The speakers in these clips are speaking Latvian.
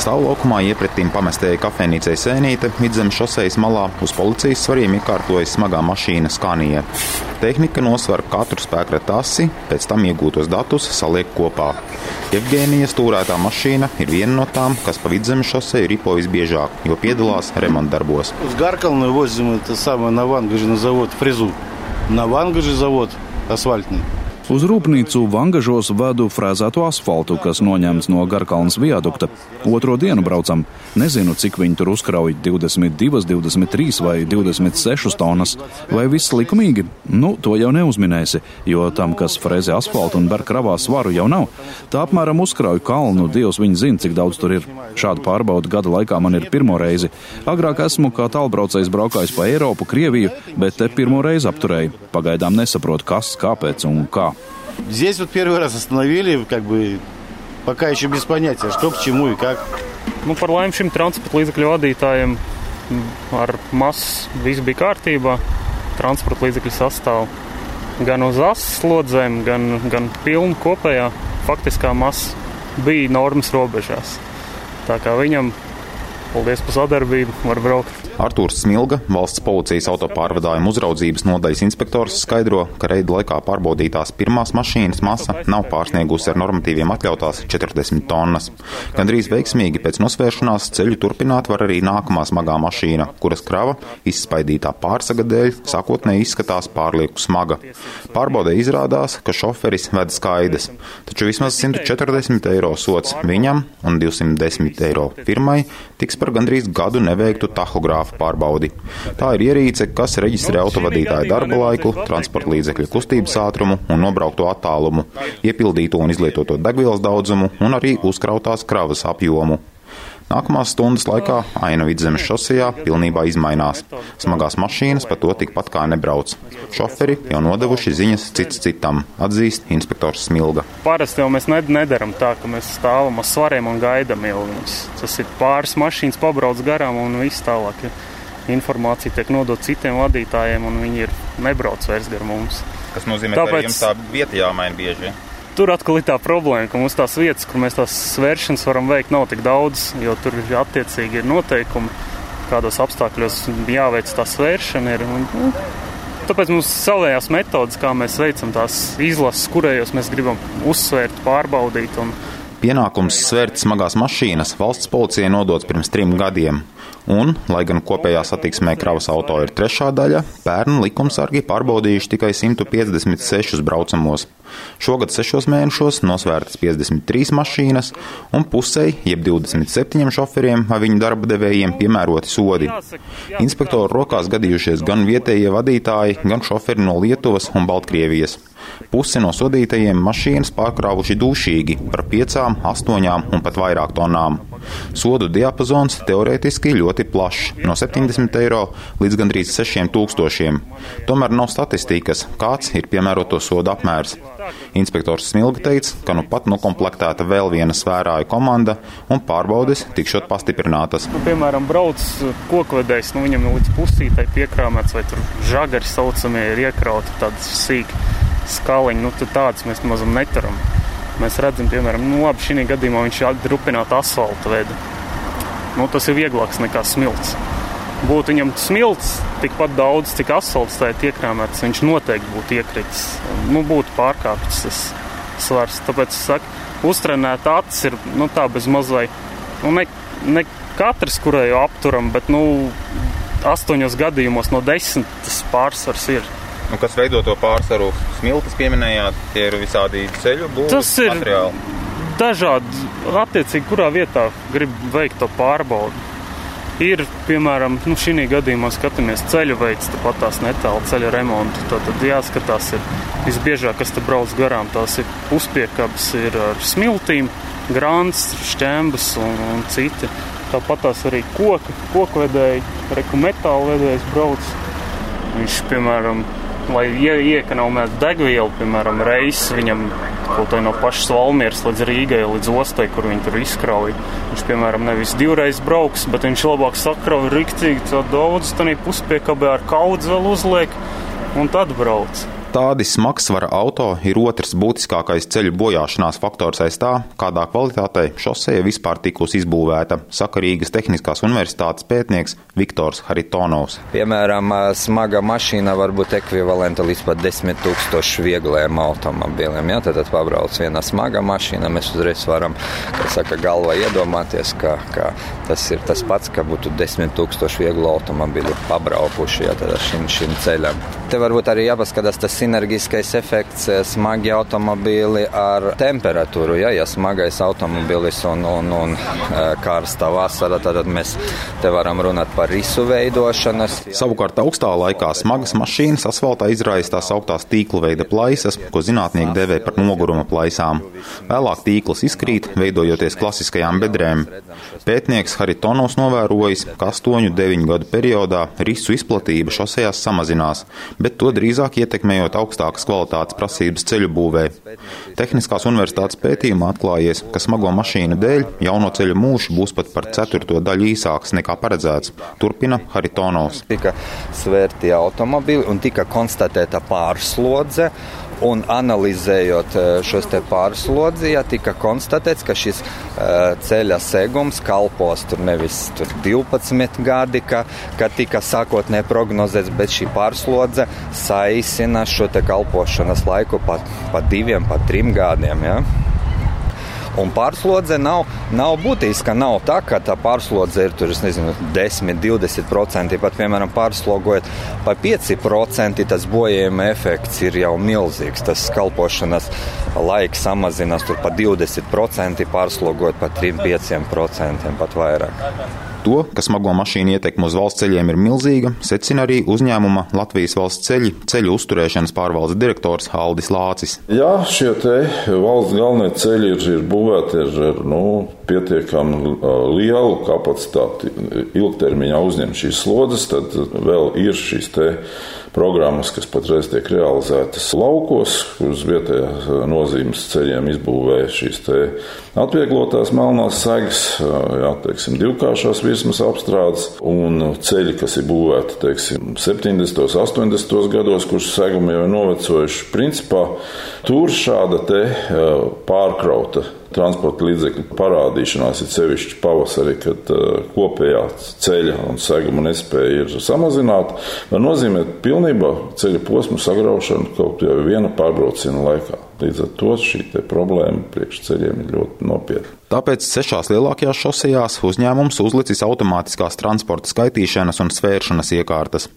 Stāvlaukumā iepretim pamestēja kafejnīcei Sēnīte, Midzemes šosejas malā uz policijas svariem iekārtojas smagā mašīna Skanija. Tehnika nosver katru spēkrata asi, pēc tam iegūtos datus saliek kopā. Evgēnijas stūrētā mašīna ir viena no tām, kas pa Vidzemes šoseju ripo visbiežāk, jo piedalās remontdarbos. Uz Garkalnu возим это самое на Вангаже на завод фрезу. На Вангаже завод асфальтный. Uz rūpnīcu Vangažos vedu frēzēto asfaltu, kas noņemts no Garkalnas viadukta. Otro dienu braucam. Nezinu, cik viņi tur uzkrauj 22, 23 vai 26 tonnas. Vai viss likumīgi? Nu, to jau neuzminēsi, jo tam, kas frēzē asfaltu un ber kravā svaru, jau nav. Tā apmēram uzkrauj kalnu, Dievs viņi zina, cik daudz tur ir. Šādu pārbaudu gada laikā man ir pirmo reizi. Agrāk esmu kā tālbraucējs braukājis pa Eiropu, Krieviju, bet te pirmo reizi apturēju. Pagaidām nesaprotu, kas, kāpēc un kā. Здесь вот первый раз остановили, как бы пока еще без понятия, что к чему и как. Nu, par laimi šim transporta līdzekļu vadītājiem ar masu viss bija kārtībā. Transporta līdzekļu sastāv gan uz asas slodzēm, gan, gan pilnu kopējā faktiskā masa bija normas robežās. Tā kā viņam, paldies par sadarbību, var braukt. Artūrs Smilga, valsts policijas autopārvadājuma uzraudzības nodaļas inspektors, skaidro, ka reida laikā pārbaudītās pirmās mašīnas masa nav pārsniegusi ar normatīviem atļautās 40 tonnas. Gan drīz veiksmīgi pēc nosvēršanās ceļu turpināt var arī nākamā smagā mašīna, kuras krava izspaidītā pārsaga dēļ sākotnēji izskatās pārlieku smaga. Pārbaudē izrādās, ka šoferis ved skaidrs, taču vismaz 140 eiro sots viņam un 210 eiro firmai tiks par gandrīz gadu neveiktu tahogrāfu pārbaudi. Tā ir ierīce, kas reģistrē autovadītāja darba laiku, transporta līdzekļu kustības ātrumu un nobraukto attālumu, iepildīto un izlietoto degvielas daudzumu un arī uzkrautās kravas apjomu. Nākamās stundas laikā aina vidzemes šosejā pilnībā izmainās. Smagās mašīnas pa to tikpat kā nebrauc. Šoferi jau nodevuši ziņas cits citam, atzīst inspektors Smilga. Parasti jau mēs nedaram tā, ka mēs stāvam uz svariem un gaidām ilgi. Tas ir pāris mašīnas pabrauc garām un viss tālāk. Ja informācija tiek nodota citiem vadītājiem, un viņi ir nebrauc vairs gar mums. Tas nozīmē, Tāpēc... ka jums tā vieta jāmaina bieži. Tur atkal ir tā problēma, ka mums tās vietas, kur mēs tās svēršanas varam veikt, nav tik daudz, jo tur attiecīgi ir noteikumi, kādos apstākļos jāveic tā svēršana. Ir, un, nu, tāpēc mums ir savējās metodas, kā mēs veicam tās izlases, kurējos mēs gribam uzsvērt, pārbaudīt. Un... Pienākums svērt smagās mašīnas valsts policijai nodots pirms trim gadiem. Un, lai gan kopējā satiksmē kravas auto ir trešā daļa, pērn likumsargi pārbaudījuši tikai 156 braucamos. Šogad sešos mēnešos nosvērtas 53 mašīnas, un pusei, jeb 27 šoferiem vai viņu darba devējiem piemēroti sodi. Inspektoru rokās gadījušies gan vietējie vadītāji, gan šoferi no Lietuvas un Baltkrievijas. Pusi no sodītajiem mašīnas pārkrāvuši dušīgi par 5, 8 un pat vairāk tonām. Sodu diapazons teorētiski ļoti plašs - no 70 eiro līdz gandrīz 6000. Tomēr nav statistikas, kāds ir piemēroto sodu apmērs. Inspektors Smilga teica, ka nu pat nokomplektēta vēl viena svērāju komanda un pārbaudes tikšot pastiprinātas. Nu, piemēram, brauc kokvedējs, nu viņam līdz pusītai piekrāmēts vai tur žagari saucamie ir iekrauti tādas sīki skaliņi, nu tādas mēs mazam neturam. Mēs redzam, piemēram, nu, labi, šī gadījumā viņš ir drupināts asfalta veidā. Nu, tas ir vieglāks nekā smilts. Būtu viņam smilts tikpat daudz, cik asfalts tā ir iekrāmēts, viņš noteikti būtu iekritis. Nu, būtu pārkāpts tas svars. Tāpēc es saku, uztrenēt acis ir nu, tā bez mazliet. Nu, ne, ne katrs, kurai jau apturam, bet nu, astoņos gadījumos no desmit tas pārsvars ir. Nu, kas veido to pārsvaru? Smiltis pieminējāt, tie ir visādi ceļu būvniecības materiāli. dažādi, attiecīgi, kurā vietā grib veikt to pārbaudi. Ir, piemēram, nu, šī gadījumā skatāmies ceļu veids, tāpat tās netālu ceļa remontu. Tad, jāskatās, ir visbiežāk, kas te brauc garām, tās ir puspiekabas, ir ar smiltīm, grāns, šķēmbas un, un citi. Tāpat tās arī koku, koku vedēji, reku metāla vedējs brauc. Viņš, piemēram, lai ie, iekonomētu degvielu, piemēram, reizes viņam kaut vai no pašas Valmieras līdz Rīgai, līdz ostai, kur viņi tur izkrauj. Viņš, piemēram, nevis divreiz brauks, bet viņš labāk sakrauj riktīgi daudz, tad puspiekabē ar kaudzi vēl uzliek un tad brauc. Tādi smagsvara auto ir otrs būtiskākais ceļu bojāšanās faktors aiz tā, kādā kvalitātē šoseja vispār tikusi izbūvēta, saka Rīgas Tehniskās universitātes pētnieks Viktors Haritonovs. Piemēram, smaga mašīna var būt ekvivalenta līdz pat 10 tūkstošu viegliem automobīļiem. Ja? Tad, tad pabrauc viena smaga mašīna, mēs uzreiz varam, kā saka, galvā iedomāties, ka, ka tas ir tas pats, ka būtu 10 tūkstoši vieglu automobīļu pabraukuši ja, šim, šim ceļam. Te varbūt arī jāpaskatās tas sinerģiskais efekts eh, smagi automobīli ar temperatūru. Ja, ja smagais automobilis un, un, un eh, karsta vasara, tad mēs te varam runāt par risu veidošanas. Savukārt augstā laikā smagas mašīnas asfaltā izraisa tās augtās tīkla veida plaisas, ko zinātnieki devē par noguruma plaisām. Vēlāk tīkls izkrīt, veidojoties klasiskajām bedrēm. Pētnieks Haritonovs novērojis, ka 8-9 gadu periodā risu izplatība šosejās samazinās, bet to drīzāk ietekmējot augstākas kvalitātes prasības ceļu būvē. Tehniskās universitātes pētījumā atklājies, ka smago mašīnu dēļ jauno ceļu mūžs būs pat par ceturto daļu īsāks nekā paredzēts. Turpina Haritonovs. Tika svērti automobili un tika konstatēta pārslodze. Un analizējot eh, šos pārslodzi, ja tika konstatēts, ka šis uh, ceļa segums kalpos tur nevis tur 12 gadi, ka, ka tika sākotnēji prognozēts, bet šī pārslodze saīsina šo kalpošanas laiku pat pa diviem, pat trim gadiem. Ja? Un pārslodze nav, nav būtiska. Nav tā, ka tā pārslodze ir tur, nezinu, 10, 20%. Pat, piemēram, pārslogojot pa 5%, tas bojājuma efekts ir jau milzīgs. Tas kalpošanas laiks samazinās par 20%, pārslogojot pa 3-5% pat vairāk. To, ka smago mašīnu ietekme uz valsts ceļiem ir milzīga, secina arī uzņēmuma Latvijas valsts ceļi ceļu uzturēšanas pārvaldes direktors Aldis Lācis. Jā, šie te valsts galvenie ceļi ir, ir būvēti ar nu, pietiekami lielu kapacitāti ilgtermiņā uzņemt šīs slodzes, tad vēl ir šīs te programmas, kas patreiz tiek realizētas laukos, kuras vietējā nozīmes ceļiem izbūvēja šīs atvieglotās melnās segas, jā, teiksim, divkāršās virsmas apstrādes un ceļi, kas ir būvēti, teiksim, 70. un 80. gados, kurš segumi jau ir novecojuši. Principā tur šāda te pārkrauta transporta līdzekļu parādīšanās, ir sevišķi pavasarī, kad uh, kopējā ceļa un seguma nespēja ir samazināta, var nozīmēt pilnībā ceļa posmu sagraušanu kaut jau viena pārbrauciena laikā. Līdz ar to šī problēma priekšceļiem ir ļoti nopietna. Tāpēc sešās lielākajās šosejās uzņēmums uzlicis automātiskās transporta skaitīšanas un svēršanas iekārtas.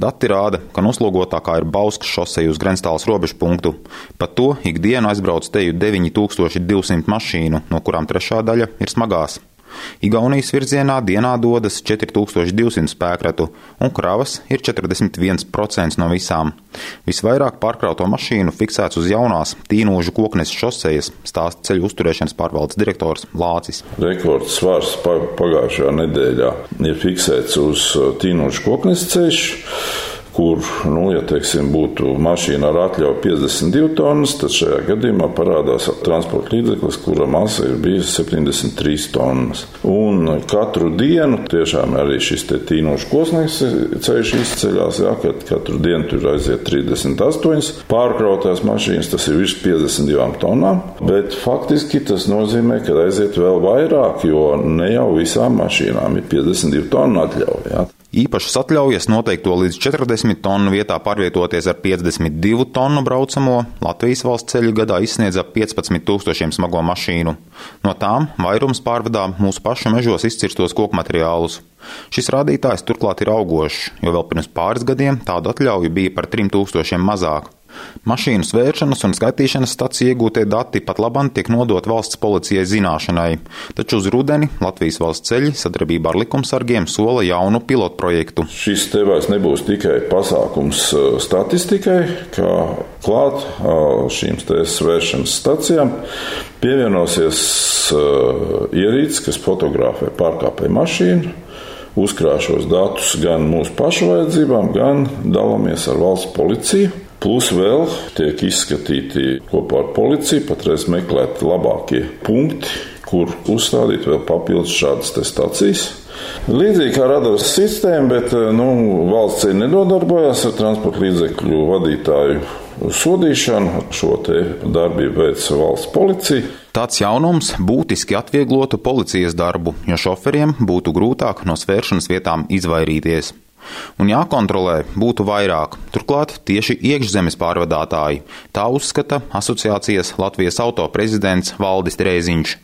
Dati rāda, ka noslogotākā ir Bauskas šoseja uz Grenstāles robežu punktu. Pat to ikdienu aizbrauc teju 9200 mašīnu, no kurām trešā daļa ir smagās. Igaunijas virzienā dienā dodas 4200 spēkratu, un kravas ir 41% no visām. Visvairāk pārkrauto mašīnu fiksēts uz jaunās tīnožu koknes šosejas, stāsta ceļu uzturēšanas pārvaldes direktors Lācis. Rekords svars pagājušajā nedēļā ir fiksēts uz tīnožu koknes ceļš kur, nu, ja teiksim, būtu mašīna ar atļauju 52 tonnas, tad šajā gadījumā parādās transporta līdzeklis, kura masa ir bijusi 73 tonnas. Un katru dienu tiešām arī šis tīnošs kosnīgs ceļš izceļās, jā, kad katru dienu tur aiziet 38 pārkrautās mašīnas, tas ir virs 52 tonnām, bet faktiski tas nozīmē, ka aiziet vēl vairāk, jo ne jau visām mašīnām ir 52 tonu atļauja. Īpašas atļaujas noteikto līdz 40 tonu vietā pārvietoties ar 52 tonu braucamo Latvijas valsts ceļu gadā izsniedz ap 15 tūkstošiem smago mašīnu. No tām vairums pārvadā mūsu pašu mežos izcirstos koku materiālus. Šis rādītājs turklāt ir augošs, jo vēl pirms pāris gadiem tādu atļauju bija par 3000 mazāk. Mašīnu svēršanas un skaitīšanas staciju iegūtie dati pat labam tiek nodot valsts policijai zināšanai, taču uz rudeni Latvijas valsts ceļi sadarbībā ar likumsargiem sola jaunu pilotprojektu. Šis te vairs nebūs tikai pasākums uh, statistikai, kā klāt šīm svēršanas stacijām pievienosies uh, ierīces, kas fotografē pārkāpēju mašīnu uzkrāšos datus gan mūsu pašu vajadzībām, gan dalāmies ar valsts policiju. Plus vēl tiek izskatīti kopā ar policiju, patreiz meklēti labākie punkti, kur uzstādīt vēl papildus šādas stacijas. Līdzīgi kā radaras sistēma, bet nu, valsts ceļi nedodarbojas ar transporta līdzekļu vadītāju sodīšanu. Šo darbību veids valsts policija. Tāds jaunums būtiski atvieglotu policijas darbu, jo šoferiem būtu grūtāk no svēršanas vietām izvairīties un jākontrolē būtu vairāk. Turklāt tieši iekšzemes pārvadātāji. Tā uzskata asociācijas Latvijas auto prezidents Valdis Drēziņš.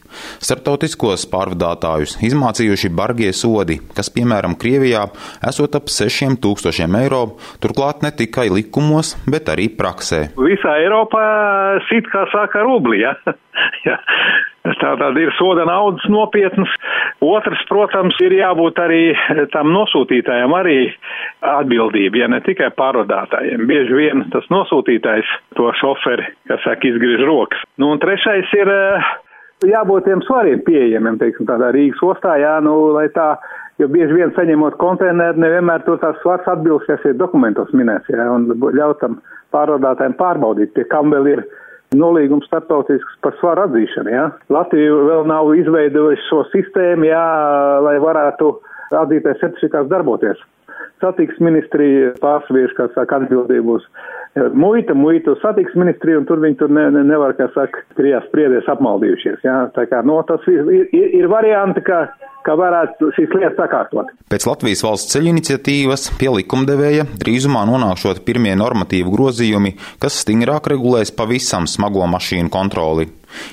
Startautiskos pārvadātājus izmācījuši bargie sodi, kas, piemēram, Krievijā esot ap 6000 eiro, turklāt ne tikai likumos, bet arī praksē. Visā Eiropā sit, kā saka, rubli, ja? ja. Tātad ir soda naudas nopietnas. Otrs, protams, ir jābūt arī tam nosūtītājam arī atbildība, ja ne tikai pārvadātājiem. Bieži vien tas nosūtītājs to šoferi, kas saka, izgriež rokas. Nu, un trešais ir eh, jābūt tiem svariem pieejamiem, teiksim, tādā Rīgas ostā, jā, nu, lai tā, jo bieži vien saņemot konteineru, nevienmēr tur tās svars atbilst, kas ir dokumentos minēts, jā, un ļautam pārvadātājiem pārbaudīt, pie kam vēl ir nolīgums starptautisks par svaru atzīšanu. Ja? Latvija vēl nav izveidojusi šo sistēmu, ja, lai varētu atzītais certifikāts darboties. Satiks ministrija pārsviež, kā saka, atbildības muita, muita satiks ministrija, un tur viņi tur ne, ne, nevar, kā saka, trijās spriedēs apmaldījušies. Ja? Tā kā, no, tas ir, ir, ir varianti, ka ka varētu šīs lietas sakārtot. Pēc Latvijas valsts ceļu iniciatīvas pie likumdevēja drīzumā nonākšot pirmie normatīvu grozījumi, kas stingrāk regulēs pavisam smago mašīnu kontroli.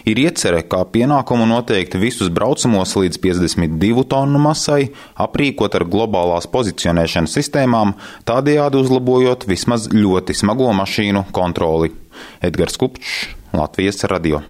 Ir iecerē, kā pienākumu noteikt visus braucamos līdz 52 tonu masai, aprīkot ar globālās pozicionēšanas sistēmām, tādējādi uzlabojot vismaz ļoti smago mašīnu kontroli. Edgars Kupčs, Latvijas radio.